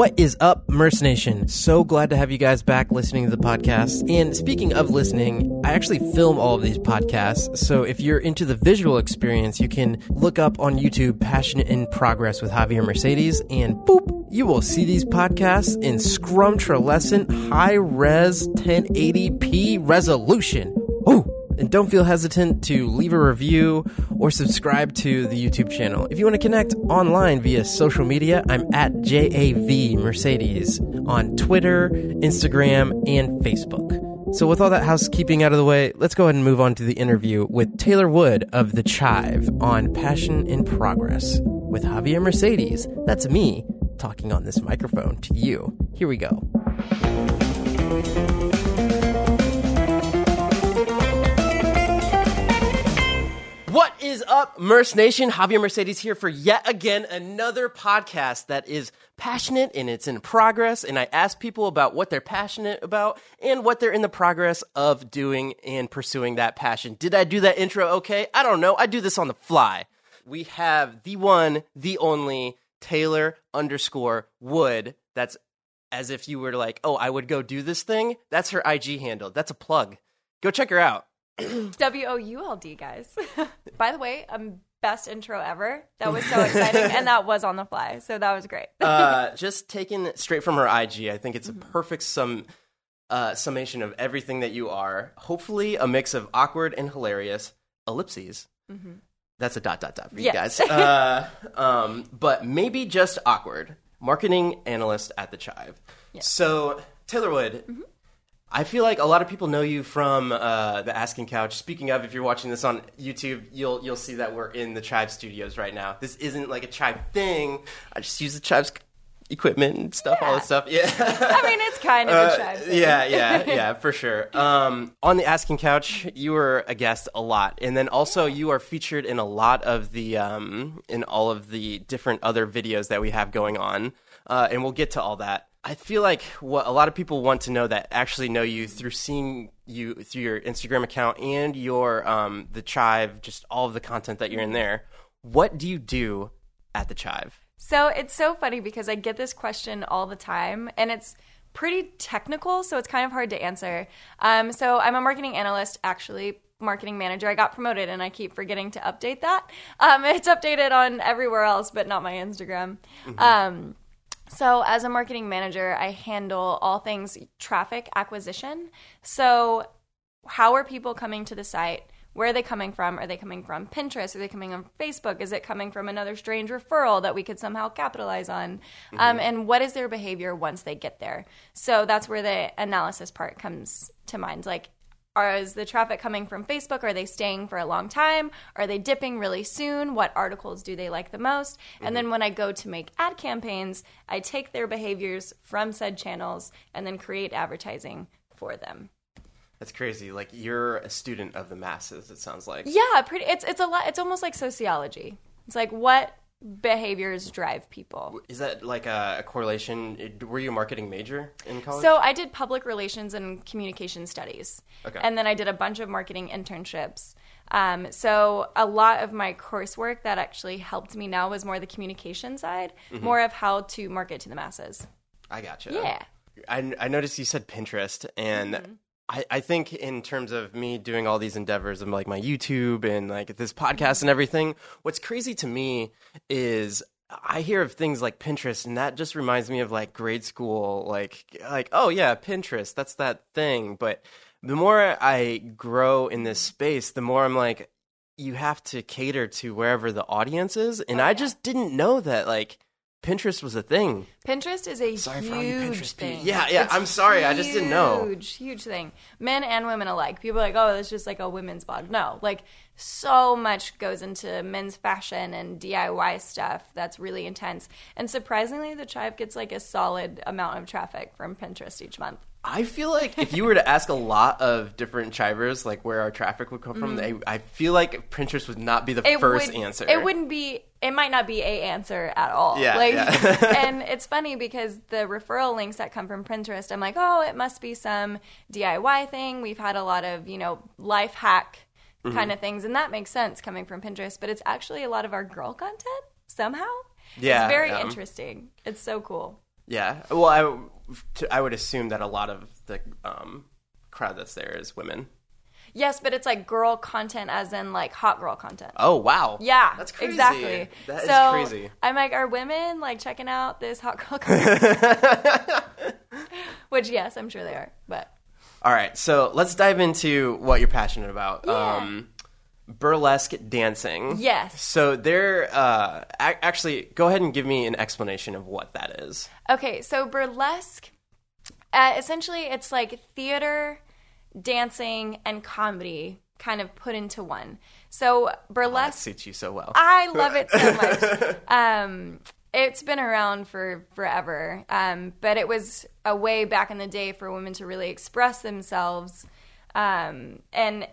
What is up, Merce Nation? So glad to have you guys back listening to the podcast. And speaking of listening, I actually film all of these podcasts. So if you're into the visual experience, you can look up on YouTube Passionate in Progress with Javier Mercedes, and boop, you will see these podcasts in scrumtralescent high res 1080p resolution. Ooh. And don't feel hesitant to leave a review or subscribe to the YouTube channel. If you want to connect online via social media, I'm at JAV Mercedes on Twitter, Instagram, and Facebook. So, with all that housekeeping out of the way, let's go ahead and move on to the interview with Taylor Wood of The Chive on Passion in Progress with Javier Mercedes. That's me talking on this microphone to you. Here we go. What is up, Merce Nation? Javier Mercedes here for yet again another podcast that is passionate and it's in progress. And I ask people about what they're passionate about and what they're in the progress of doing and pursuing that passion. Did I do that intro okay? I don't know. I do this on the fly. We have the one, the only Taylor underscore Wood. That's as if you were like, oh, I would go do this thing. That's her IG handle. That's a plug. Go check her out. W O U L D, guys. By the way, um, best intro ever. That was so exciting, and that was on the fly, so that was great. uh, just taken straight from her IG. I think it's a perfect sum uh, summation of everything that you are. Hopefully, a mix of awkward and hilarious ellipses. That's a dot dot dot for you guys. Uh, um, but maybe just awkward. Marketing analyst at the Chive. So Taylor Wood. I feel like a lot of people know you from uh, the Asking Couch. Speaking of, if you're watching this on YouTube, you'll you'll see that we're in the Chive studios right now. This isn't like a Chive thing. I just use the Chive's equipment and stuff, all this stuff. Yeah. I mean, it's kind of a Uh, Chive thing. yeah, yeah, yeah, for sure. Um, on the Asking Couch, you were a guest a lot, and then also you are featured in a lot of the um, in all of the different other videos that we have going on, uh, and we'll get to all that. I feel like what a lot of people want to know that actually know you through seeing you through your Instagram account and your um, the Chive, just all of the content that you're in there. What do you do at the Chive? So it's so funny because I get this question all the time, and it's pretty technical, so it's kind of hard to answer. Um, so I'm a marketing analyst, actually. Marketing manager. I got promoted and I keep forgetting to update that. Um, it's updated on everywhere else, but not my Instagram. Um, So, as a marketing manager, I handle all things traffic acquisition. So, how are people coming to the site? Where are they coming from? Are they coming from Pinterest? Are they coming on Facebook? Is it coming from another strange referral that we could somehow capitalize on? Um, and what is their behavior once they get there? So, that's where the analysis part comes to mind. Like, are is the traffic coming from Facebook? Are they staying for a long time? Are they dipping really soon? What articles do they like the most? And mm-hmm. then when I go to make ad campaigns, I take their behaviors from said channels and then create advertising for them. That's crazy. Like you're a student of the masses. It sounds like. Yeah, pretty. It's it's a lot. It's almost like sociology. It's like what behaviors drive people. Is that like a, a correlation? Were you a marketing major in college? So I did public relations and communication studies, Okay. and then I did a bunch of marketing internships. Um, so a lot of my coursework that actually helped me now was more the communication side, Mm-hmm. more of how to market to the masses. I gotcha. Yeah. I, I noticed you said Pinterest, and Mm-hmm. I, I think in terms of me doing all these endeavors of like my YouTube and like this podcast and everything, what's crazy to me is I hear of things like Pinterest, and that just reminds me of like grade school, like like oh yeah, Pinterest, that's that thing. But the more I grow in this space, the more I'm like, you have to cater to wherever the audience is, and I uh-huh. just didn't know that like Pinterest was a thing. Pinterest is a Sorry huge for all you Pinterest thing. people. Yeah, yeah, It's I'm sorry, I just didn't know. Huge, huge thing. Men and women alike. People are like, oh, that's just like a women's blog. No, like so much goes into men's fashion and DIY stuff that's really intense. And surprisingly, the Chive gets like a solid amount of traffic from Pinterest each month. I feel like if you were to ask a lot of different chivers like where our traffic would come from, they, I feel like Pinterest would not be the Mm. It first would- answer. It wouldn't be. It might not be a answer at all. Yeah, like, yeah. and it's funny because the referral links that come from Pinterest, I'm like, oh, it must be some DIY thing. We've had a lot of you know life hack Mm-hmm. kind of things, and that makes sense coming from Pinterest. But it's actually a lot of our girl content somehow. Yeah, it's very yeah. interesting. It's so cool. Yeah. Well, I, to, I would assume that a lot of the um, crowd that's there is women. Yes, but it's like girl content, as in like hot girl content. Oh wow. Yeah, That's crazy. Exactly. That is so crazy. I'm like, are women like checking out this hot girl content? Which yes, I'm sure they are. But All right. So let's dive into what you're passionate about. Yeah. Um, burlesque dancing. Yes. So there. Uh, a- actually, go ahead and give me an explanation of what that is. okay, so burlesque, uh, essentially, it's like theater, dancing, and comedy kind of put into one. So That burlesque suits you so well. I love it so much. um, it's been around for forever, um, but it was a way back in the day for women to really express themselves um, and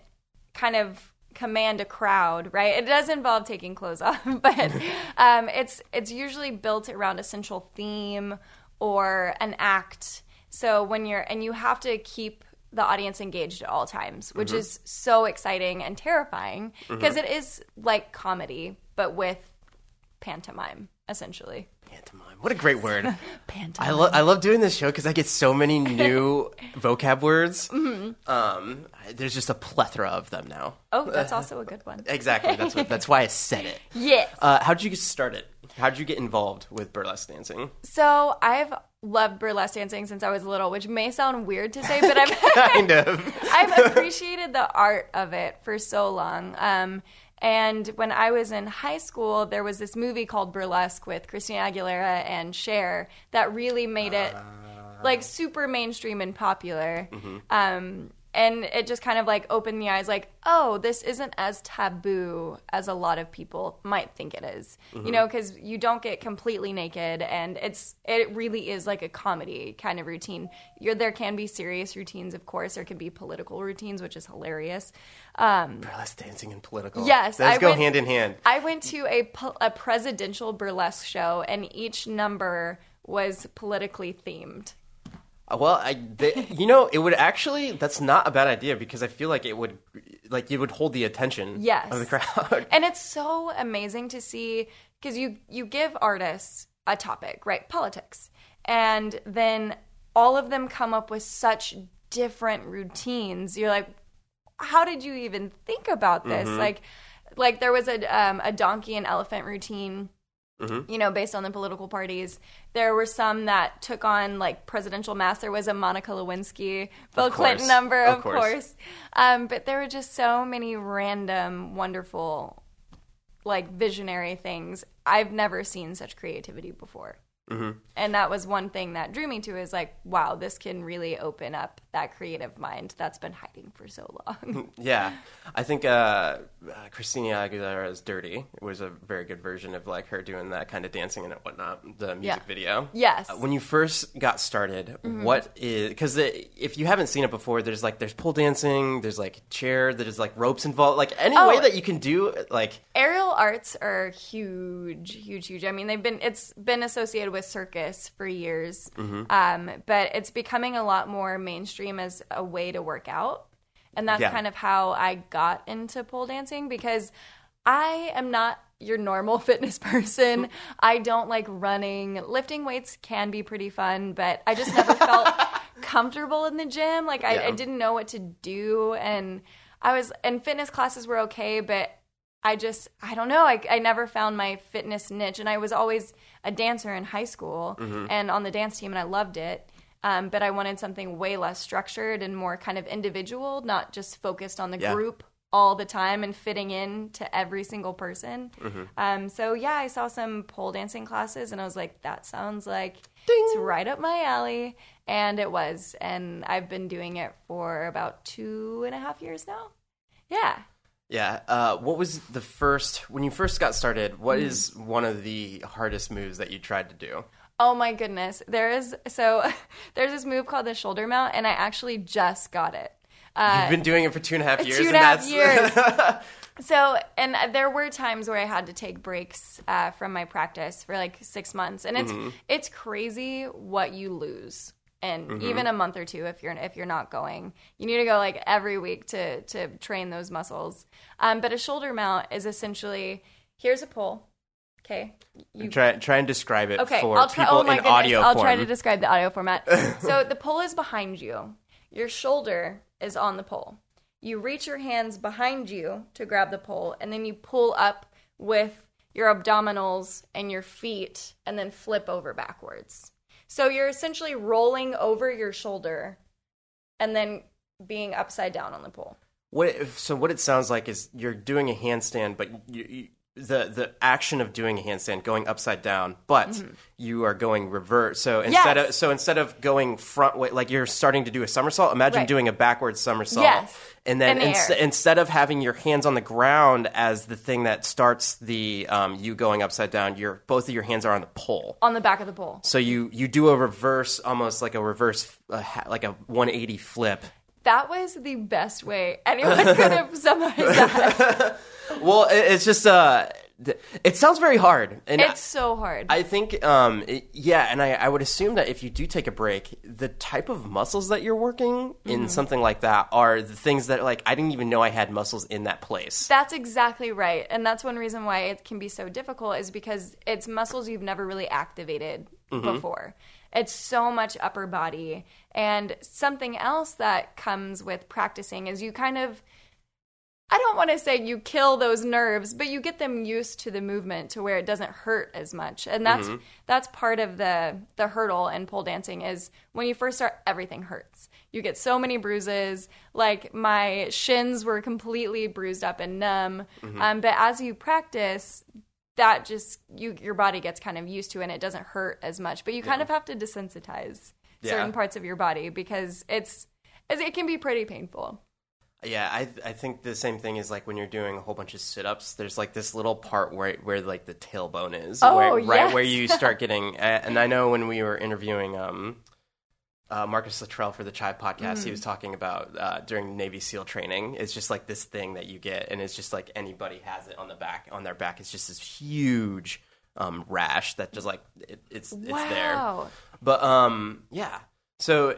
kind of command a crowd. Right? It does involve taking clothes off, but um, it's it's usually built around a central theme or an act. So when you're and you have to keep the audience engaged at all times, which is so exciting and terrifying because is like comedy but with pantomime essentially. Pantomime. What a great word. Pantomime. I love I love doing this show because I get so many new vocab words. Mm-hmm. Um, there's just a plethora of them now. oh, that's also a good one. Exactly. That's what, that's why I said it. Yes. Uh, how did you get started? How did you get involved with burlesque dancing? So I've loved burlesque dancing since I was little, which may sound weird to say, but I've kind of. I've appreciated the art of it for so long. Um, and when I was in high school, there was this movie called Burlesque with Christina Aguilera and Cher that really made it like super mainstream and popular. Um, and it just kind of like opened the eyes like, oh, this isn't as taboo as a lot of people might think it is. You know, because you don't get completely naked, and it's it really is like a comedy kind of routine. You're, there can be serious routines, of course. There can be political routines, which is hilarious. Um, Burlesque dancing and political. Yes, Those I go went- hand in hand. I went to a a presidential burlesque show, and each number was politically themed. Well, I, they, you know, it would actually. That's not a bad idea because I feel like it would, like, it would hold the attention Yes. of the crowd. and it's so amazing to see because you you give artists a topic right politics and then all of them come up with such different routines you're like how did you even think about this like like there was a um, a donkey and elephant routine you know based on the political parties. There were some that took on like presidential masks there was a monica lewinsky bill clinton number Of of, course. course, Um, but there were just so many random wonderful like visionary things. I've never seen such creativity before. Mm-hmm. and that was one thing that drew me to is like wow this can really open up that creative mind that's been hiding for so long. Yeah, I think uh, uh, Christina Aguilera's "Dirty" was a very good version of like her doing that kind of dancing and whatnot. The music Yeah. video. Yes. Uh, when you first got started, what is because if you haven't seen it before, there's like there's pole dancing, there's like chair, there's like ropes involved. Like any Oh. way that you can do like aerial arts are huge huge huge i mean they've been it's been associated with circus for years um, but it's becoming a lot more mainstream as a way to work out and that's Yeah. kind of how i got into pole dancing because i am not your normal fitness person i don't like running lifting weights can be pretty fun but i just never felt comfortable in the gym like I, Yeah. I didn't know what to do and i was and fitness classes were okay but I just, I don't know. I, I never found my fitness niche. And I was always a dancer in high school Mm-hmm. and on the dance team, and I loved it. Um, but I wanted something way less structured and more kind of individual, not just focused on the Yeah. group all the time and fitting in to every single person. Mm-hmm. Um, so, yeah, I saw some pole dancing classes and I was like, that sounds like it's right up my alley. And it was. And I've been doing it for about two and a half years now. Yeah. yeah. Uh, what was the first when you first got started? What Mm. is one of the hardest moves that you tried to do? Oh my goodness. There is so there's this move called the shoulder mount and I actually just got it. Uh, You've been doing it for two and a half years. two and a half that's years. so and there were times where I had to take breaks uh, from my practice for like six months, and it's it's crazy what you lose. And even a month or two, if you're if you're not going, you need to go like every week to to train those muscles. Um, but a shoulder mount is essentially here's a pole, Okay. You Try try and describe it Okay, for I'll try. people Oh my in goodness, audio I'll form. try to describe the audio format. so the pole is behind you. Your shoulder is on the pole. You reach your hands behind you to grab the pole, and then you pull up with your abdominals and your feet, and then flip over backwards. So you're essentially rolling over your shoulder, and then being upside down on the pole. What it, so what it sounds like is you're doing a handstand, but you, you, the the action of doing a handstand going upside down, but you are going reverse. So instead Mm-hmm. Yes. of so instead of going front way, like you're starting to do a somersault. Imagine Right. doing a backwards somersault, Yes. and then In ins- instead of having your hands on the ground as the thing that starts the um, you going upside down, your both of your hands are on the pole. On the back of the pole. So you you do a reverse, almost like a reverse, uh, like a 180 flip. That was the best way anyone could have summarized that. Well, it, it's just uh, it sounds very hard, and It's so hard. I think um, it- yeah, and I, I would assume that if you do take a break, the type of muscles that you're working Mm-hmm. in something like that are the things that like I didn't even know I had muscles in that place. That's exactly right. And that's one reason why it can be so difficult is because it's muscles you've never really activated before. It's so much upper body. And something else that comes with practicing is you kind of I don't want to say you kill those nerves, but you get them used to the movement to where it doesn't hurt as much. And that's that's part of the the hurdle in pole dancing is when you first start everything hurts. You get so many bruises. Like my shins were completely bruised up and numb. Um, but as you practice, that just you your body gets kind of used to and it doesn't hurt as much. But you kind of have to desensitize Yeah. certain parts of your body because it's it can be pretty painful. Yeah, I I think the same thing is like when you're doing a whole bunch of sit-ups. There's like this little part where where like the tailbone is, Oh, where, right where you start getting. And I know when we were interviewing um, uh, Marcus Luttrell for the Chive podcast, Mm. he was talking about uh, during Navy SEAL training. It's just like this thing that you get, and it's just like anybody has it on the back on their back. It's just this huge um, rash that just like it, it's it's there. But um, yeah. So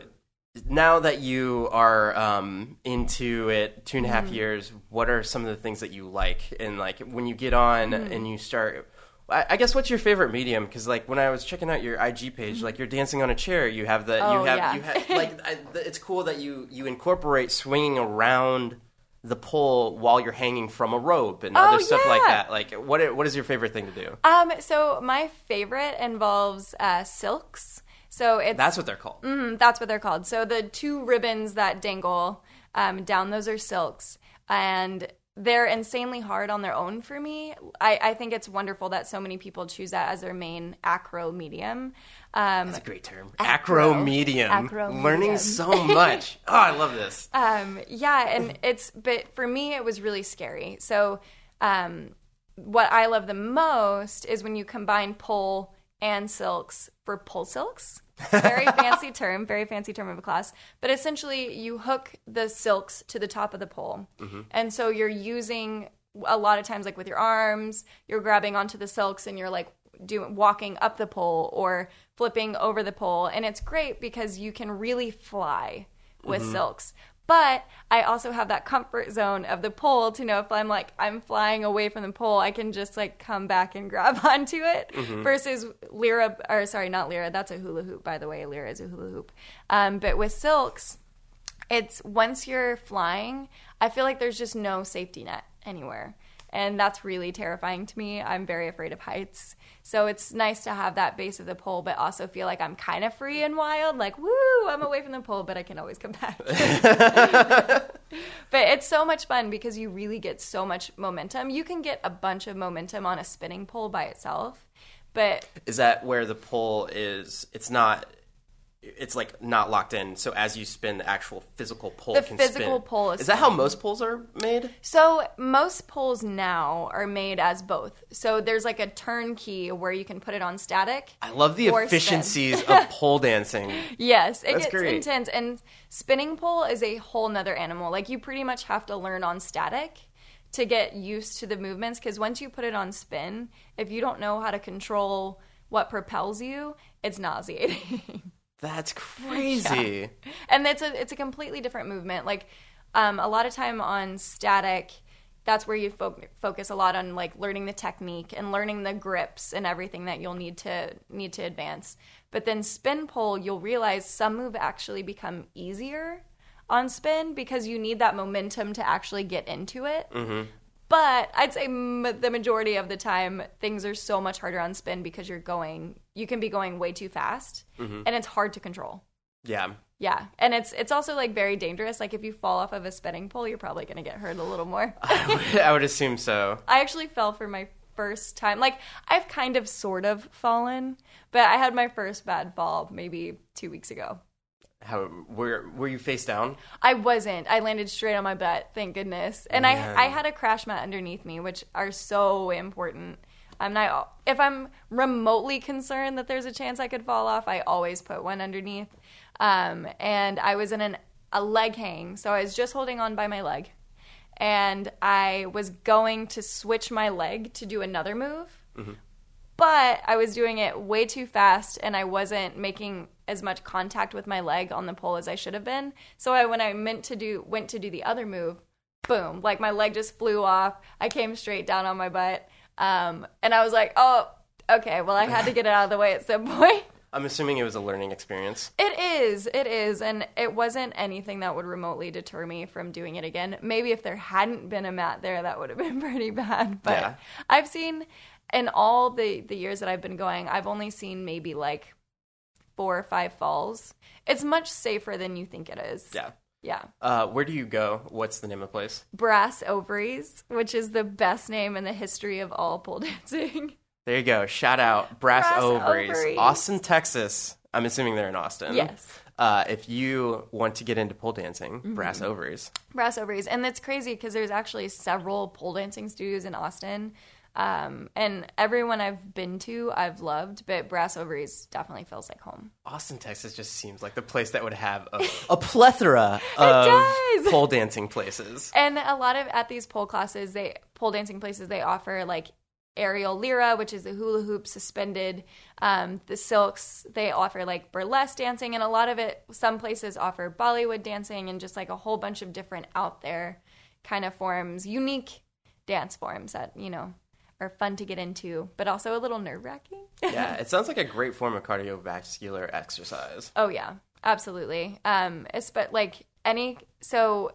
now that you are um, into it two and a half Mm. years, what are some of the things that you like? And like when you get on Mm. and you start, I, I guess what's your favorite medium? Because like when I was checking out your IG page, like you're dancing on a chair. You have the Mm-hmm. Oh, you have yeah. you have like I, the- it's cool that you you incorporate swinging around the pole while you're hanging from a rope and other stuff like Oh, that. Like what what is your favorite thing to do? Um, so my favorite involves uh, silks. So it's That's what they're called. Mm, that's what they're called. So the two ribbons that dangle um, down, those are silks, and they're insanely hard on their own for me. I, I think it's wonderful that so many people choose that as their main acro medium. Um, That's a great term. Acro. Acro medium. Acro Learning medium. so much. Oh, I love this. um, yeah, and it's but for me it was really scary. So um, what I love the most is when you combine pole and silks for pole silks. Very fancy term, very fancy term of a class. But essentially, you hook the silks to the top of the pole, mm-hmm. and so you're using a lot of times like with your arms, you're grabbing onto the silks and you're like doing walking up the pole or flipping over the pole, and it's great because you can really fly with mm-hmm. silks. But I also have that comfort zone of the pole to know if I'm like I'm flying away from the pole, I can just like come back and grab onto it. Versus Lyra, or sorry, not Lyra. That's a hula hoop, by the way. Lyra is a hula hoop. Um, but with silks, it's once you're flying, I feel like there's just no safety net anywhere. And that's really terrifying to me. I'm very afraid of heights. So it's nice to have that base of the pole, but also feel like I'm kind of free and wild. Like, woo, I'm away from the pole, but I can always come back. but it's so much fun because you really get so much momentum. You can get a bunch of momentum on a spinning pole by itself. But Is that where the pole is? It's not. It's like not locked in. So as you spin, the actual physical pole The can physical spin. pole is Is that how most poles are made? So most poles now are made as both. So there's like a turnkey where you can put it on static. I love the efficiencies of pole dancing. Yes, it That's gets great. intense. And spinning pole is a whole nother animal. Like you pretty much have to learn on static to get used to the movements because once you put it on spin, if you don't know how to control what propels you, it's nauseating. That's crazy. and it's a it's a completely different movement. Like um, a lot of time on static, that's where you fo- focus a lot on like learning the technique and learning the grips and everything that you'll need to need to advance. But then spin pull, you'll realize some move actually become easier on spin because you need that momentum to actually get into it. But I'd say m- the majority of the time, things are so much harder on spin because you're going, you can be going way too fast, mm-hmm. and it's hard to control. Yeah. Yeah, and it's it's also like very dangerous. Like if you fall off of a spinning pole, you're probably gonna get hurt a little more. I would, I would assume so. I actually fell for my first time. Like I've kind of sort of fallen, but I had my first bad fall maybe two weeks ago. How were were you face down? I wasn't. I landed straight on my butt, thank goodness. And Man. I I had a crash mat underneath me, which are so important. I'm not if I'm remotely concerned that there's a chance I could fall off, I always put one underneath. Um, and I was in an a leg hang, so I was just holding on by my leg. And I was going to switch my leg to do another move. But I was doing it way too fast and I wasn't making as much contact with my leg on the pole as I should have been. So I, when I meant to do went to do the other move, boom, like my leg just flew off. I came straight down on my butt. Um, and I was like, "Oh, okay, well I had to get it out of the way at some point." I'm assuming it was a learning experience. It is. It is. And it wasn't anything that would remotely deter me from doing it again. Maybe if there hadn't been a mat there, that would have been pretty bad. But Yeah. I've seen, in all the, the years that I've been going, I've only seen maybe like four or five falls. It's much safer than you think it is. Yeah. Yeah. Uh, where do you go? What's the name of the place? Brass Ovaries, which is the best name in the history of all pole dancing. There you go. Shout out Brass, Brass Ovaries, Ovaries. Austin, Texas. I'm assuming they're in Austin. Yes. Uh, if you want to get into pole dancing, Mm-hmm. Brass Ovaries. Brass Ovaries. And it's crazy because there's actually several pole dancing studios in Austin. Um, and everyone I've been to, I've loved, but Brass Ovaries definitely feels like home. Austin, Texas just seems like the place that would have a, a plethora of pole dancing places. And a lot of at these pole classes, they pole dancing places, they offer like aerial lyra, which is the hula hoop suspended. Um, the silks, they offer like burlesque dancing, and a lot of it. Some places offer Bollywood dancing and just like a whole bunch of different out there kind of forms, unique dance forms that you know are fun to get into, but also a little nerve wracking. yeah, it sounds like a great form of cardiovascular exercise. Oh yeah, absolutely. Um, it's but like any so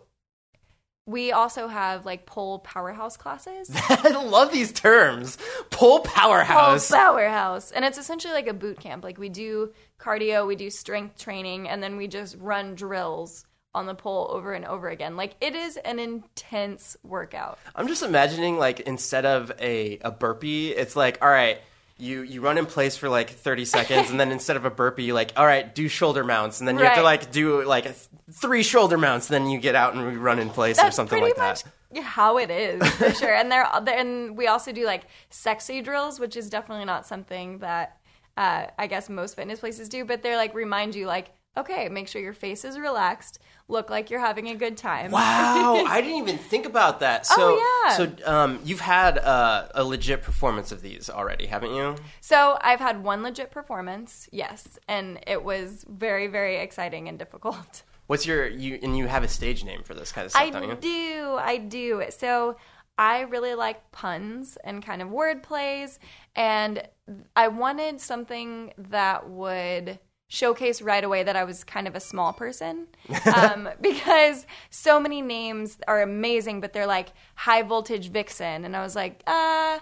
we also have like pole powerhouse classes. I love these terms. Pole Pole powerhouse. powerhouse, and it's essentially like a boot camp. Like we do cardio, we do strength training, and then we just run drills on the pole over and over again. Like it is an intense workout. I'm just imagining like instead of a, a burpee, it's like, all right, you, you run in place for like 30 seconds, and then instead of a burpee, you like, all right, do shoulder mounts, and then you have to like do like th- three shoulder mounts, and then you get out and run in place or That's something pretty like much that. how it is for sure. And there, and we also do like sexy drills, which is definitely not something that uh, I guess most fitness places do. But they're like remind you, like, okay, make sure your face is relaxed, look like you're having a good time. Wow, I didn't even think about that. So, Oh, yeah. so um, you've had uh, a legit performance of these already, haven't you? So I've had one legit performance, yes, and it was very, very exciting and difficult. What's your you and you have a stage name for this kind of stuff, I don't you? I do, I do. So I really like puns and kind of word plays, and I wanted something that would showcase right away that I was kind of a small person um, because so many names are amazing, but they're like high voltage vixen, and I was like, uh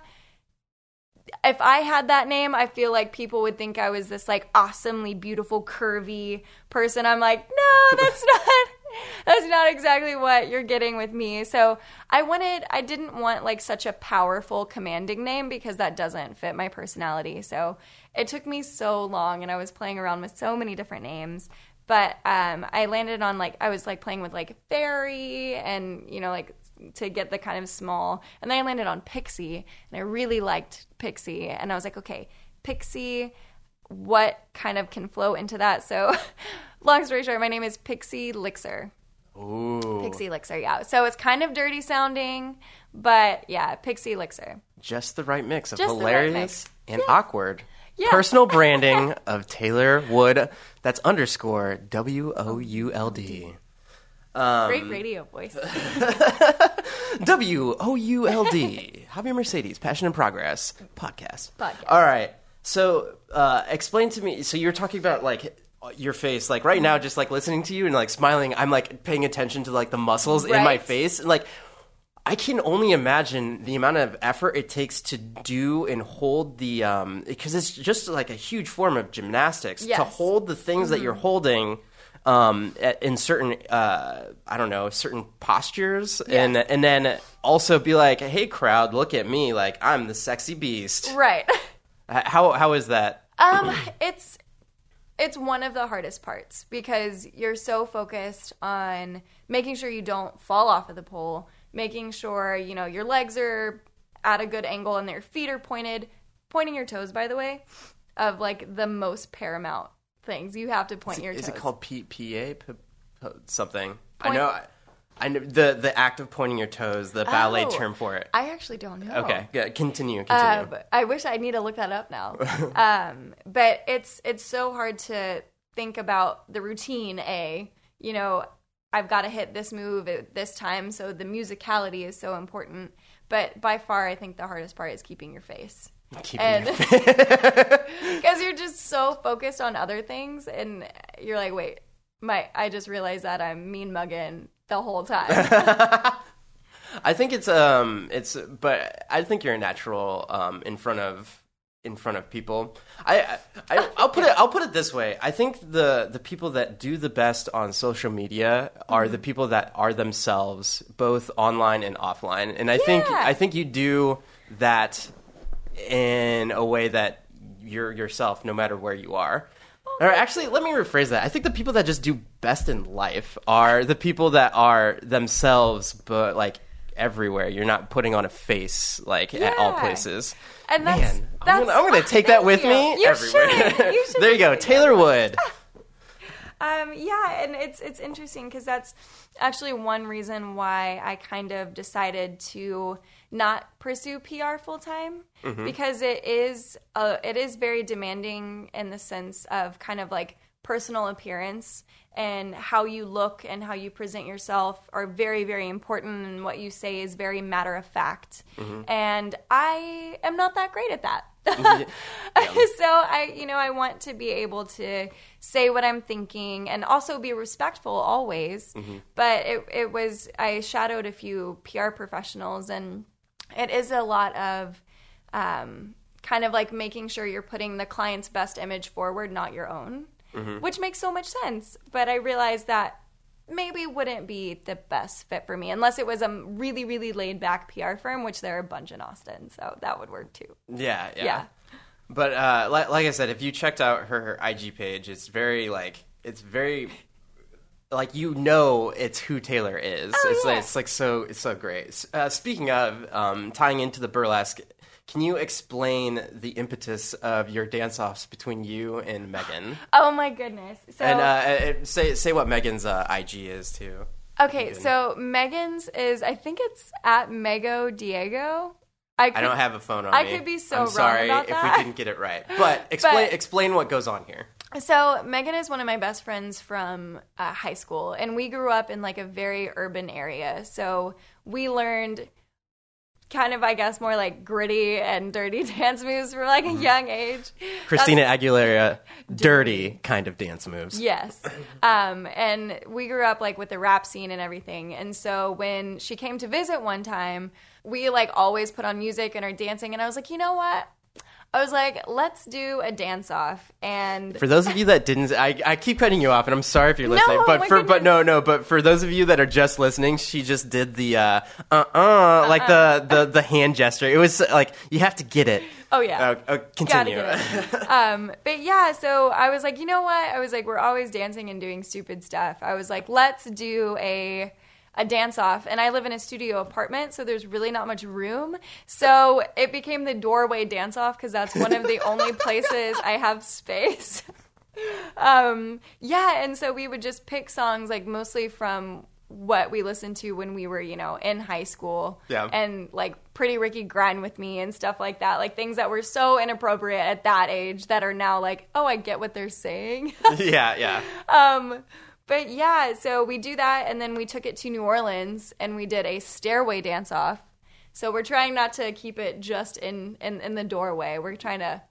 if I had that name, I feel like people would think I was this like awesomely beautiful, curvy person. I'm like, no, that's not. That's not exactly what you're getting with me. So I wanted, I didn't want like such a powerful, commanding name because that doesn't fit my personality. So it took me so long, and I was playing around with so many different names. But um, I landed on like I was like playing with like fairy and you know like to get the kind of small. And then I landed on Pixie, and I really liked Pixie. And I was like, okay, Pixie, what kind of can flow into that? So, long story short, my name is Pixie Lixer. Ooh, Pixie Lixer, yeah. So it's kind of dirty sounding, but yeah, Pixie Lixer. just the right mix of Just the right hilarious mix. and awkward. Yeah. Personal branding of Taylor Wood. That's underscore W O U L D. Um, Great radio voice. W O U L D. Javier Mercedes, Passion and Progress podcast. Podcast. All right. So, uh, explain to me. So, you're talking about like your face, like right now, just like listening to you and like smiling. I'm like paying attention to like the muscles in my face, and like I can only imagine the amount of effort it takes to do and hold the um because it's just like a huge form of gymnastics to Yes. Mm-hmm. hold the things that you're holding um at, in certain uh I don't know certain postures and and then also be like hey crowd look at me like I'm the sexy beast right. How how is that Um, it's it's one of the hardest parts because you're so focused on making sure you don't fall off of the pole, making sure you know your legs are at a good angle and their feet are pointed. Pointing your toes, by the way, of like the most paramount things you have to point your is toes. it called P P A PA P- p- something I know I, I know the the act of pointing your toes the ballet Oh, term for it I actually don't know. okay good. continue continue Uh, I wish I need to look that up now. um, but it's it's so hard to think about the routine. A, you know, I've got to hit this move at this time, so the musicality is so important. But by far, I think the hardest part is keeping your face. Keeping And your because you're just so focused on other things, and you're like, wait, my I just realized that I'm mean mugging the whole time. I think it's um it's but I think you're a natural um in front of in front of people. I, I I'll put it I'll put it this way. I think the the people that do the best on social media are Mm-hmm. the people that are themselves both online and offline. And I think I think you do that in a way that you're yourself no matter where you are. Or actually, let me rephrase that. I think the people that just do best in life are the people that are themselves, but like everywhere. You're not putting on a face like at all Yeah. places. And that's Man, I'm gonna, I'm gonna take that with Thank me you. You everywhere. should. You should there you go. Taylor Wood. Um, yeah, and it's it's interesting because that's actually one reason why I kind of decided to not pursue PR full time mm-hmm. because it is uh, it is very demanding in the sense of kind of like personal appearance and how you look and how you present yourself are very very important and what you say is very matter of fact. Mm-hmm. And I am not that great at that. so I, you know, I want to be able to say what I'm thinking and also be respectful always. Mm-hmm. But it, it was, I shadowed a few PR professionals and it is a lot of um, kind of like making sure you're putting the client's best image forward, not your own, which makes so much sense. But I realized that maybe wouldn't be the best fit for me unless it was a really, really laid back PR firm, which there are a bunch in Austin. So that would work too. Yeah, yeah. Yeah. But uh, like, like I said, if you checked out her, her IG page, it's very like it's very like you know it's who Taylor is. Oh, it's yeah. like it's like so it's so great. Uh, speaking of um, tying into the burlesque, can you explain the impetus of your dance offs between you and Megan? Oh my goodness. So and uh, uh, say say what Megan's uh, IG is too. okay, so Megan's is I think it's at Mego Diego. I, could, I don't have a phone on I me. could be so I'm wrong sorry if we didn't get it right. But explain But- explain what goes on here. So Megan is one of my best friends from uh, high school, and we grew up in like a very urban area. So we learned kind of, I guess, more like gritty and dirty dance moves from like a young age. Christina Aguilera, dirty kind of dance moves. Yes. Um, and we grew up like with the rap scene and everything. And so when she came to visit one time, we like always put on music and are dancing. And I was like, you know what? I was like, let's do a dance off. And For those of you that didn't, I, I keep cutting you off, and I'm sorry if you're listening. No, but for but no no, but for those of you that are just listening, she just did the uh uh uh like the, the the hand gesture. It was like you have to get it. oh, yeah. Uh, uh, continue. um, but yeah, so I was like, you know what? I was like, we're always dancing and doing stupid stuff. I was like, let's do a a dance off. And I live in a studio apartment, so there's really not much room. So it became the doorway dance off because that's one of the only places I have space. um, yeah, and so we would just pick songs like mostly from what we listened to when we were, you know, in high school. Yeah. And like Pretty Ricky grind with me and stuff like that. Like things that were so inappropriate at that age that are now like, oh, I get what they're saying. yeah yeah. um, but yeah, so we do that, and then we took it to New Orleans, and we did a stairway dance off. So we're trying not to keep it just in in, in the doorway. We're trying to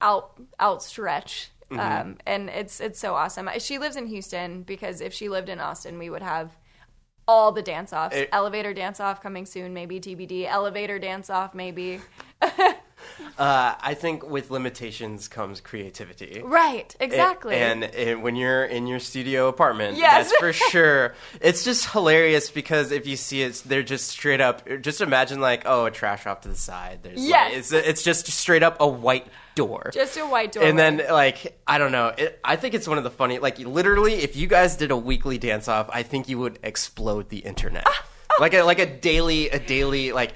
out outstretch. Mm-hmm. Um, and it's it's so awesome. She lives in Houston because if she lived in Austin, we would have all the dance offs. It- Elevator dance off coming soon, maybe TBD. Elevator dance off, maybe. Uh, I think with limitations comes creativity. Right, exactly. And, and when you're in your studio apartment, Yes. that's for sure. It's just hilarious because if you see it, they're just straight up. Just imagine like, oh, a trash off to the side. There's like- Yes. it's it's just straight up a white door. just a white door. and then like I don't know. It, I think it's one of the funny. Like literally, if you guys did a weekly dance off, I think you would explode the internet. like a like a daily a daily like.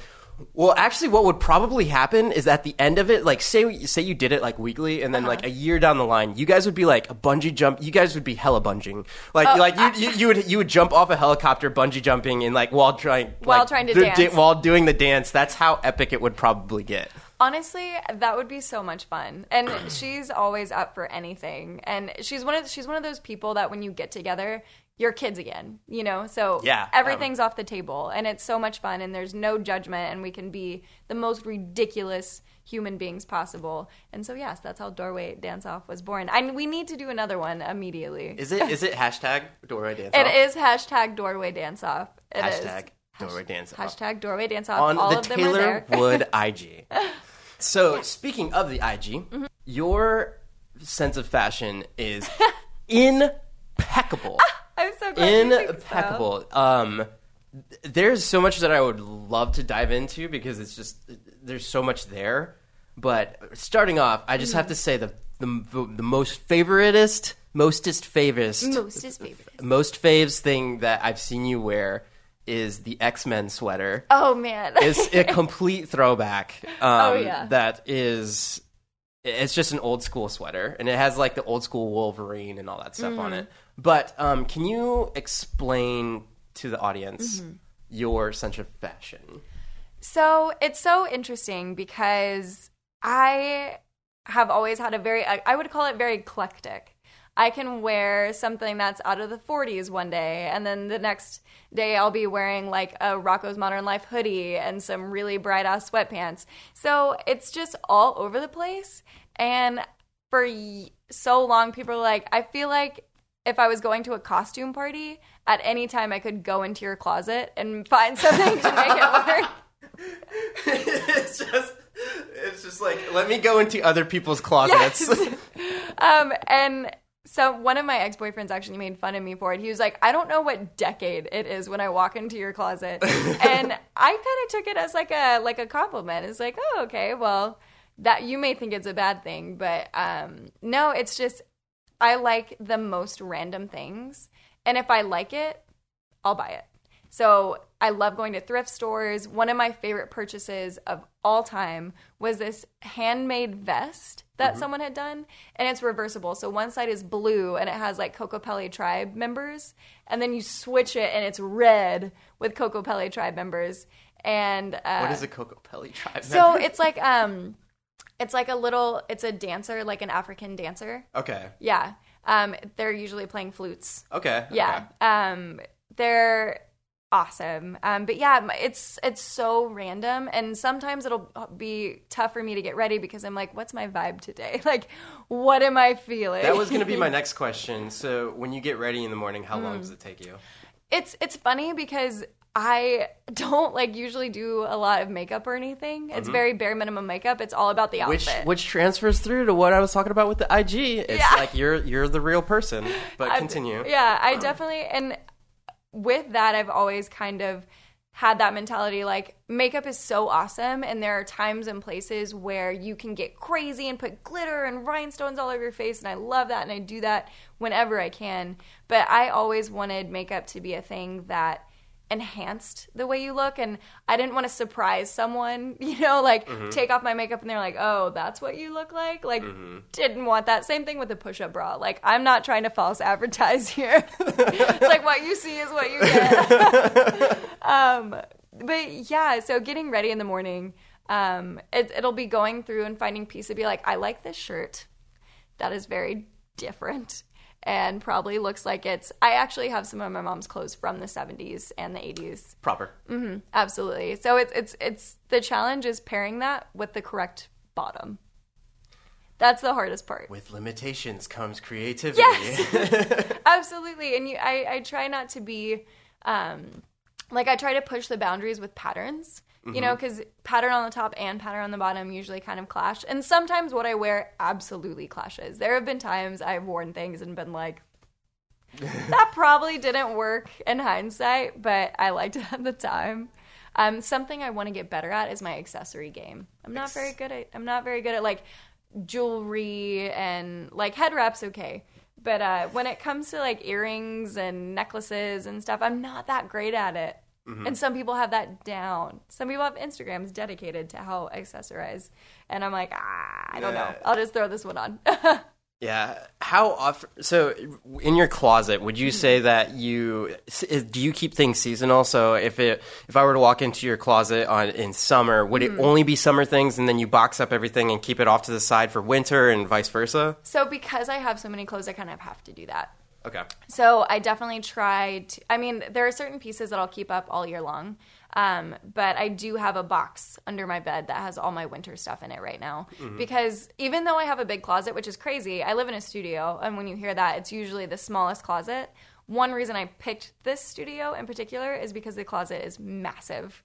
Well, actually, what would probably happen is at the end of it, like say say you did it like weekly, and then uh-huh. like a year down the line, you guys would be like a bungee jump. You guys would be hella bunging, like oh, like you, you you would you would jump off a helicopter bungee jumping and like while trying While like, trying to do- dance. while doing the dance. That's how epic it would probably get. Honestly, that would be so much fun. And she's always up for anything. And she's one of she's one of those people that when you get together, you're kids again, you know? So Yeah, um, everything's off the table and it's so much fun and there's no judgment and we can be the most ridiculous human beings possible. And so yes, that's how Doorway Dance Off was born. And we need to do another one immediately. Is it is it hashtag Dora Dance Off? is hashtag Doorway Dance Off. It is. Hashtag Doorway Dance Off. Hashtag Doorway Dance Off. on All the of them are Taylor there. Wood IG. So speaking of the IG, Mm-hmm. your sense of fashion is impeccable. So think so. impeccable. Um, there's so much that I would love to dive into because it's just there's so much there. But starting off, I just have to say the the, the most favoritist, mostest favest, Mostest favorite. most faves thing that I've seen you wear is the X Men sweater. Oh man. It's a complete throwback. Um, Oh, yeah. That is, it's just an old school sweater, and it has like the old school Wolverine and all that stuff on Mm-hmm. it. But um, can you explain to the audience Mm-hmm. your sense of fashion? So it's so interesting because I have always had a very, I would call it very eclectic. I can wear something that's out of the 40s one day, and then the next day I'll be wearing like a Rocko's Modern Life hoodie and some really bright ass sweatpants. So it's just all over the place. And for y- so long, people are like, I feel like if I was going to a costume party, at any time I could go into your closet and find something to make it work. it's just, it's just like let me go into other people's closets. Um, and so one of my ex boyfriends actually made fun of me for it. He was like, I don't know what decade it is when I walk into your closet. and I kind of took it as like a like a compliment. It's like, oh, okay, well, that you may think it's a bad thing, but um, no, it's just I like the most random things. And if I like it, I'll buy it. So I love going to thrift stores. One of my favorite purchases of all time was this handmade vest that someone had done, and it's reversible. So one side is blue and it has like Kokopelli tribe members, and then you switch it and it's red with Kokopelli tribe members. And uh, what is a Kokopelli tribe? so member? it's like um, it's like a little, it's a dancer, like an African dancer. okay, Yeah, um, they're usually playing flutes. okay, Yeah. Um, they're awesome. Um, but yeah, it's it's so random, and sometimes it'll be tough for me to get ready because I'm like, what's my vibe today? Like, what am I feeling? That was going to be my next question. So, when you get ready in the morning, how Mm. long does it take you? it's it's funny because I don't like usually do a lot of makeup or anything. It's very bare minimum makeup. It's all about the Mm-hmm. Which outfit. which transfers through to what I was talking about with the IG. It's Yeah. like you're you're the real person. But continue. Yeah, I definitely and with that I've always kind of had that mentality like makeup is so awesome and there are times and places where you can get crazy and put glitter and rhinestones all over your face and I love that and I do that whenever I can. But I always wanted makeup to be a thing that enhanced the way you look and I didn't want to surprise someone, you know, like take off my makeup and they're like, "Oh, that's what you look like?" Like didn't want that. Same thing with the push-up bra. Like I'm not trying to false advertise here. it's like what you see is what you get. um but yeah, so getting ready in the morning, um it, it'll be going through and finding pieces be like, "I like this shirt. That is very different." And probably looks like it's. I actually have some of my mom's clothes from the 70s and the 80s. Proper. Mhm. Absolutely. So it's it's it's the challenge is pairing that with the correct bottom. That's the hardest part. With limitations comes creativity. Yes. Absolutely. And you I, I try not to be um like I try to push the boundaries with patterns. You know, because pattern on the top and pattern on the bottom usually kind of clash. And sometimes what I wear absolutely clashes. There have been times I've worn things and been like, that probably didn't work in hindsight, but I liked it at the time. Um, something I want to get better at is my accessory game. I'm not very good at. I'm not very good at like jewelry and like head wraps. Okay, but uh, when it comes to like earrings and necklaces and stuff, I'm not that great at it. And some people have that down. Some people have Instagrams dedicated to how accessorize, and I'm like, ah, I don't know. I'll just throw this one on. Yeah. How often? So, in your closet, would Mm-hmm. you say that you do you keep things seasonal? So, if it if I were to walk into your closet on in summer, would Mm-hmm. it only be summer things, and then you box up everything and keep it off to the side for winter, and vice versa? so because I have so many clothes, I kind of have to do that. Okay. So I definitely try to. I mean, there are certain pieces that I'll keep up all year long, um, but I do have a box under my bed that has all my winter stuff in it right now. Because even though I have a big closet, which is crazy, I live in a studio, and when you hear that, it's usually the smallest closet. One reason I picked this studio in particular is because the closet is massive,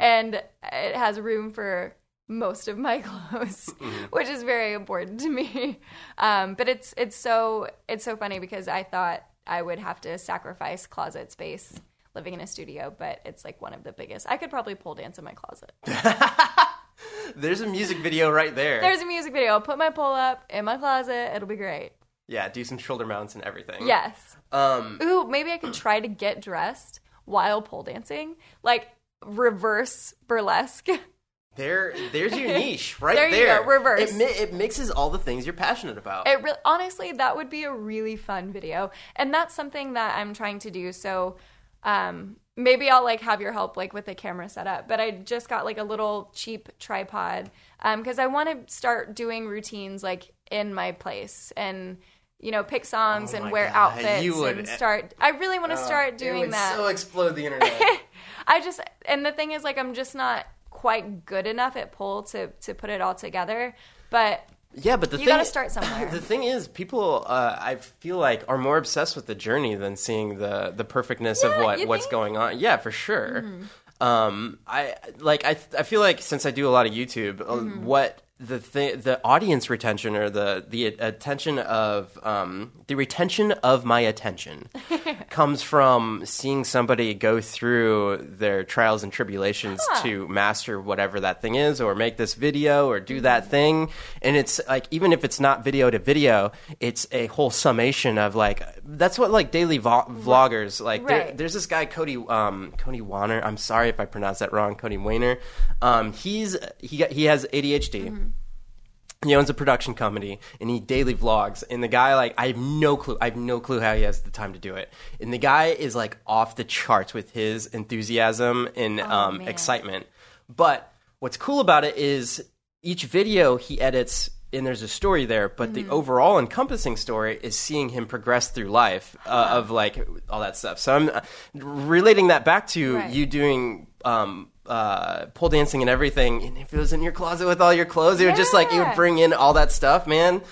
and it has room for most of my clothes, which is very important to me. Um, but it's it's so it's so funny because I thought I would have to sacrifice closet space living in a studio, but it's like one of the biggest. I could probably pole dance in my closet. There's a music video right there. There's a music video. I'll put my pole up in my closet. It'll be great. yeah, do some shoulder mounts and everything. Yes. Um. Ooh, maybe I could try to get dressed while pole dancing, like reverse burlesque. There, there's your niche right There there. go, reverse. It, mi- it mixes all the things you're passionate about. It really, honestly, that would be a really fun video, and that's something that I'm trying to do. So, um, maybe I'll like have your help like with the camera setup. But I just got like a little cheap tripod because I want to start doing routines like in my place and you know pick songs Oh and wear God, outfits you would- and start. I really want to start It doing would that. So explode the internet. I just and the thing is like I'm just not quite good enough at pole to to put it all together. But Yeah, but the You thing gotta start somewhere. The thing is, people uh, I feel like are more obsessed with the journey than seeing the the perfectness of what what's think? going on. Yeah, for sure. Um, I like I I feel like since I do a lot of YouTube, uh, what the th- the audience retention or the the attention of um, the retention of my attention comes from seeing somebody go through their trials and tribulations to master whatever that thing is or make this video or do that thing. And it's like even if it's not video to video it's a whole summation of like that's what like daily vo- vloggers like there- there's this guy Cody um Cody Warner. I'm sorry if I pronounced that wrong Cody Wayner um he's he he has ADHD he owns a production company and he daily vlogs and the guy like i have no clue i have no clue how he has the time to do it. And the guy is like off the charts with his enthusiasm and um, excitement. But what's cool about it is each video he edits and there's a story there but the overall encompassing story is seeing him progress through life uh, of like all that stuff. So i'm uh, relating that back to Right. you doing um, uh, pole dancing and everything and if it was in your closet with all your clothes it would just like it would bring in all that stuff man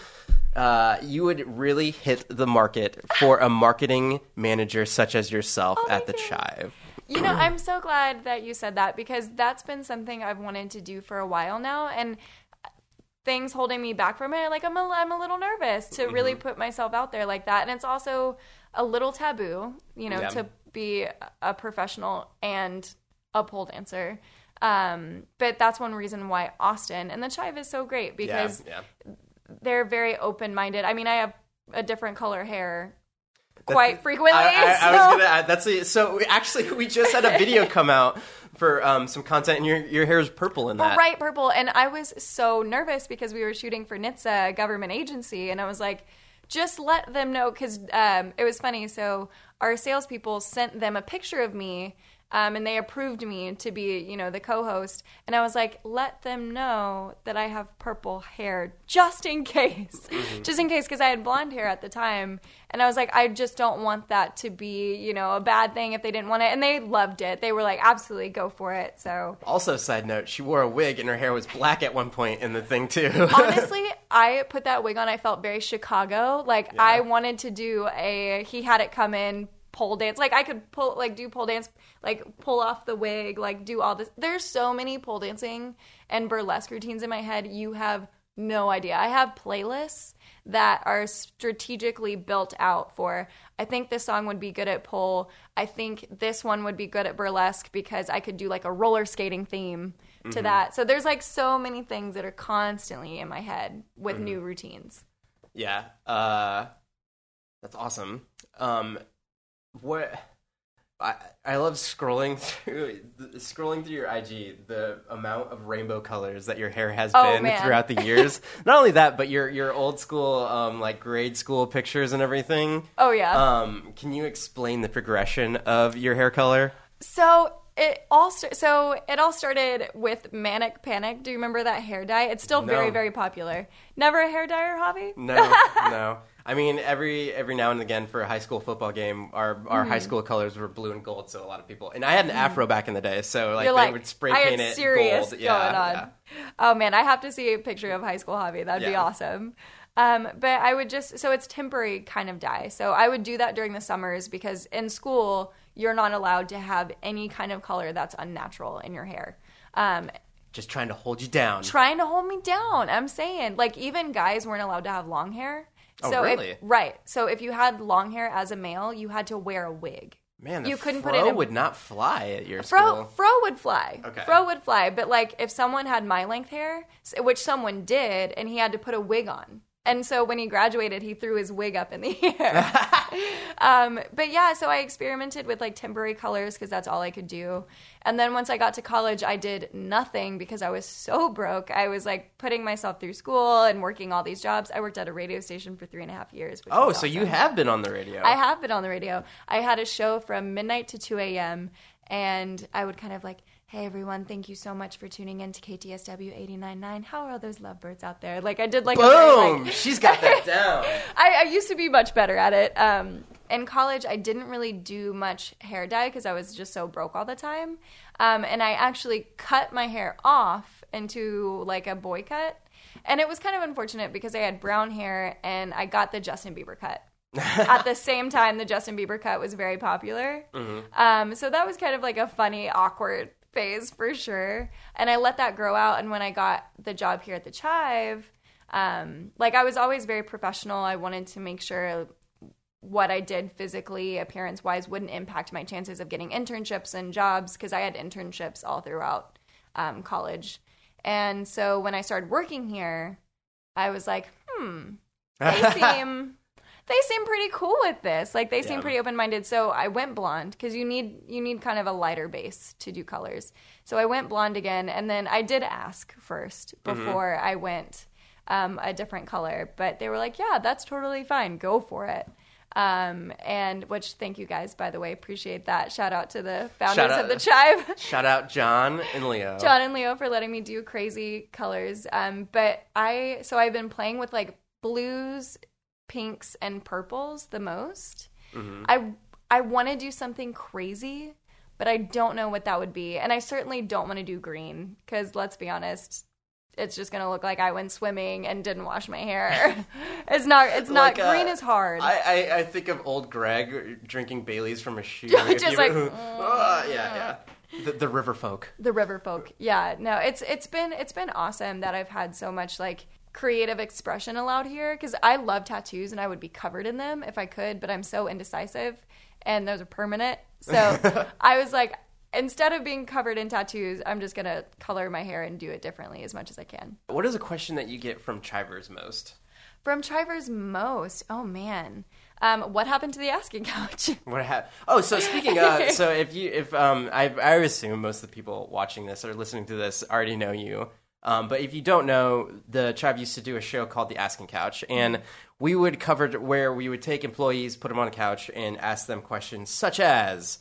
uh, you would really hit the market for a marketing manager such as yourself Oh my at the chive You know, I'm so glad that you said that because that's been something I've wanted to do for a while now, and things holding me back from it. Like I'm a, I'm a little nervous to Mm-hmm. really put myself out there like that, and it's also a little taboo, you know, Yeah. to be a professional and a pole dancer. Um, but that's one reason why Austin and the Chive is so great because yeah, they're very open minded. I mean, I have a different color hair quite frequently. I, I, I so- was gonna add that's a, so we, actually we just had a video come out for um, some content and your your hair is purple in that bright purple and i was so nervous because we were shooting for NHTSA a government agency and i was like just let them know because um, it was funny so our salespeople sent them a picture of me um, and they approved me to be, you know, the co-host. And I was like, let them know that I have purple hair just in case, just in case, because I had blonde hair at the time. And I was like, I just don't want that to be, you know, a bad thing if they didn't want it. And they loved it. They were like, absolutely, go for it. So Also, side note, she wore a wig and her hair was black at one point in the thing too. honestly, I put that wig on. I felt very Chicago. Like I wanted to do a. He had it come in pole dance. Like I could pull, like do pole dance, like pull off the wig, like do all this. There's so many pole dancing and burlesque routines in my head. You have no idea. I have playlists that are strategically built out for. I think this song would be good at pole. I think this one would be good at burlesque because I could do like a roller skating theme to that. So there's like so many things that are constantly in my head with new routines. Yeah, uh, that's awesome. Um, what I I love scrolling through scrolling through your IG the amount of rainbow colors that your hair has Oh, been man. throughout the years. Not only that, but your your old school um like grade school pictures and everything. Oh yeah. Um, can you explain the progression of your hair color? So it all st- so it all started with manic panic. Do you remember that hair dye? It's still very No. very popular. Never a hair dyer Javi? No, no. I mean, every every now and again for a high school football game, our our Mm-hmm. high school colors were blue and gold. So a lot of people, and I had an afro back in the day, so like You're they like, would spray I had paint it serious gold. Yeah, going on. yeah. Oh man, I have to see a picture of high school Javi. That'd be awesome. Um, but I would just so it's temporary kind of dye. So I would do that during the summers because in school you're not allowed to have any kind of color that's unnatural in your hair. Um, Just trying to hold you down. trying to hold me down. I'm saying, like, even guys weren't allowed to have long hair. Oh, So if- really? right. So if you had long hair as a male, you had to wear a wig. Man, you couldn't fro put it in- would not fly at your Fro, school. fro would fly. Okay. Fro would fly. But like, if someone had my length hair, which someone did, and he had to put a wig on. And so when he graduated, he threw his wig up in the air. um, but yeah, so I experimented with like temporary colors because that's all I could do. And then once I got to college, I did nothing because I was so broke. I was like putting myself through school and working all these jobs. I worked at a radio station for three and a half years. Which oh, so you have been on the radio. I have been on the radio. I had a show from midnight to 2 a.m. and I would kind of like, hey everyone, thank you so much for tuning in to KTSW 89.9. How are all those lovebirds out there? Like I did like a very, Boom! like- She's got that down. I, I used to be much better at it. Um, in college, I didn't really do much hair dye because I was just so broke all the time. Um, and I actually cut my hair off into like a boy cut. And it was kind of unfortunate because I had brown hair and I got the Justin Bieber cut. At the same time, the Justin Bieber cut was very popular. Um, so that was kind of like a funny, awkward phase for sure. And I let that grow out. And when I got the job here at the Chive, um, like I was always very professional. I wanted to make sure what I did physically, appearance wise, wouldn't impact my chances of getting internships and jobs because I had internships all throughout um, college. And so when I started working here, I was like, hmm, they seem they seem pretty cool with this. Like they seem Yeah. pretty open minded. So I went blonde because you need you need kind of a lighter base to do colors. So I went blonde again, and then I did ask first before I went um, a different color, but they were like, "Yeah, that's totally fine. Go for it." Um, and which thank you guys by the way appreciate that shout out to the founders out- of the Chive Shout out John and Leo. John and Leo for letting me do crazy colors. Um, but I so I've been playing with like blues, pinks, and purples the most. I I want to do something crazy, but I don't know what that would be, and I certainly don't want to do green because let's be honest. It's just gonna look like I went swimming and didn't wash my hair. it's not. It's not. Like, uh, green is hard. I, I, I think of old Gregg drinking Baileys from a shoe. Just you- like, Ah, yeah, yeah. The, the river folk. the river folk yeah no it's it's been it's been awesome that i've had so much like creative expression allowed here because i love tattoos and i would be covered in them if i could but i'm so indecisive and those are permanent. So i was like instead of being covered in tattoos i'm just gonna color my hair and do it differently as much as i can. What is a question that you get from Chivers most? from Trivers most? Oh man. Um, what happened to the asking couch? What ha- oh, so speaking of, so if you, if um, I, I assume most of the people watching this or listening to this already know you. Um, but if you don't know, the Chive used to do a show called The Asking Couch, and we would cover where we would take employees, put them on a couch, and ask them questions such as,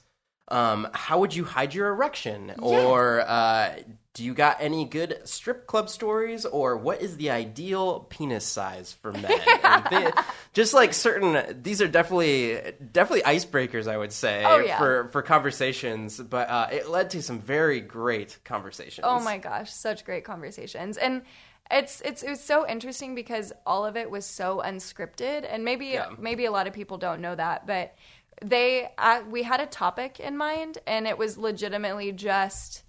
Um, how would you hide your erection? Or uh, do you got any good strip club stories? Or what is the ideal penis size for men? They- just like certain, these are definitely definitely icebreakers, I would say, Oh, yeah. for for conversations. But uh, it led to some very great conversations. Oh my gosh, such great conversations. And it's it's it was so interesting because all of it was so unscripted and maybe Yeah. maybe a lot of people don't know that, but they uh, we had a topic in mind and it was legitimately just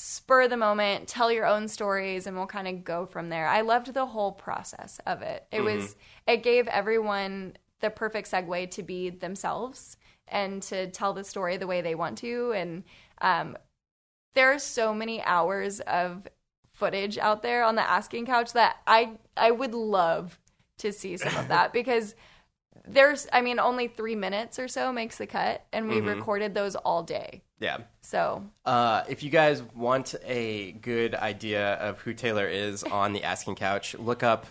spur the moment, tell your own stories and we'll kind of go from there. I loved the whole process of it. It was it gave everyone the perfect segue to be themselves and to tell the story the way they want to and um there are so many hours of footage out there on the asking couch that I I would love to see some of that because there's I mean only 3 minutes or so makes the cut and we recorded those all day. Yeah. So, Uh, if you guys want a good idea of who Taylor is on the Asking Couch, look up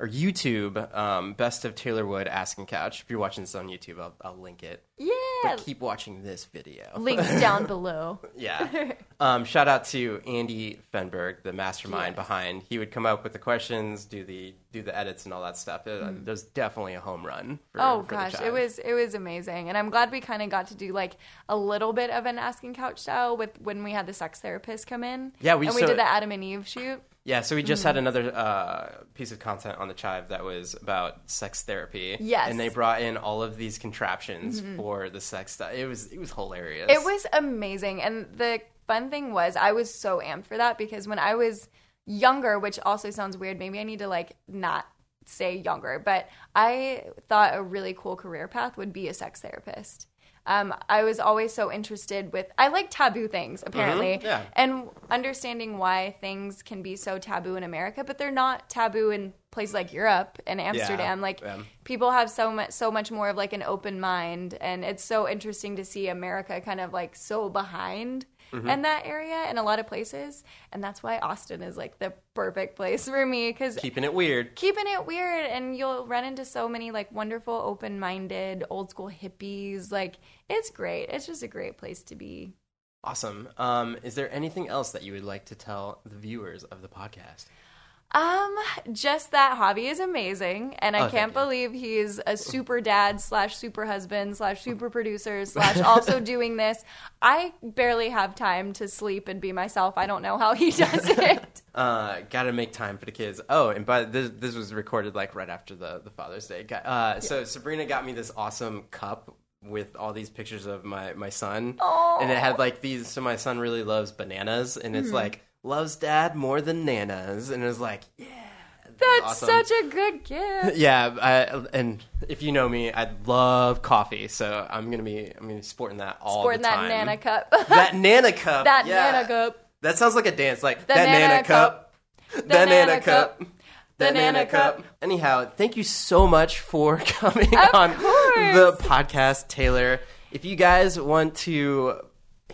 or YouTube um, Best of Taylor Wood Asking Couch. If you're watching this on YouTube, I'll, I'll link it. yeah, But keep watching this video. links down below. Yeah. Um, shout out to Andy Fenberg, the mastermind Yes. behind. He would come up with the questions, do the do the edits and all that stuff. It, There's definitely a home run. For, Oh for gosh, it was it was amazing, and I'm glad we kind of got to do like a little bit of an asking couch style with when we had the sex therapist come in. Yeah, we- and we so- did the Adam and Eve shoot. Yeah, so we just Mm-hmm. had another uh, piece of content on the Chive that was about sex therapy. Yes. Mm-hmm. and they brought in all of these contraptions for the sex stuff. It was it was hilarious. It was amazing. And the fun thing was, I was so amped for that because when I was younger, which also sounds weird, maybe I need to like not say younger, but I thought a really cool career path would be a sex therapist. Um, I was always so interested with, I like taboo things, apparently. yeah. And understanding why things can be so taboo in America, but they're not taboo in places like Europe and Amsterdam. like, yeah. people have so much so much more of like an open mind and it's so interesting to see america kind of like so behind Mm-hmm. in that area in a lot of places and that's why austin is like the perfect place for me because keeping it weird. keeping it weird and you'll run into so many like wonderful open-minded old school hippies like it's great it's just a great place to be Awesome. Um, is there anything else that you would like to tell the viewers of the podcast? Um, just that Javi is amazing, and I Oh, can't believe he's a super dad slash super husband slash super producer slash also doing this. I barely have time to sleep and be myself. I don't know how he does it. Uh, gotta make time for the kids. Oh, and by this, this was recorded like right after the the Father's Day. Uh, so Sabrina got me this awesome cup with all these pictures of my my son, Aw. and it had like these. So my son really loves bananas, and it's like loves dad more than nanas, and is like, yeah, That's awesome. such a good gift. yeah. I, and if you know me, I love coffee, so I'm gonna be I'm gonna be sporting that all Sporting the that. Nana cup. that Nana cup, that yeah. Nana cup. That sounds like a dance, like The that Nana, Nana cup. That Nana Nana cup. cup. The The Nana Nana cup. cup. Anyhow, thank you so much for coming Of on course. the podcast, Taylor. If you guys want to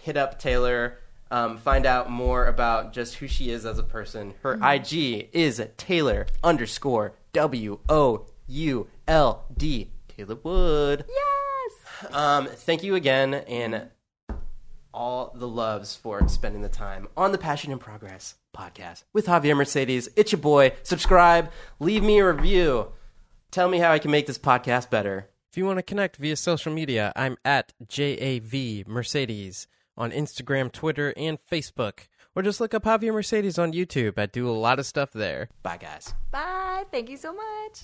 hit up Taylor, um, find out more about just who she is as a person, her Mm-hmm. IG is Taylor underscore W O U L D. Taylor Wood. Yes. Um, thank you again, and all the loves for spending the time on the Passion and Progress podcast with Javier Mercedes. It's your boy. Subscribe, leave me a review. Tell me how I can make this podcast better. If you want to connect via social media, I'm at JAV Mercedes on Instagram, Twitter, and Facebook. Or just look up Javier Mercedes on YouTube. I do a lot of stuff there. Bye, guys. Bye. Thank you so much.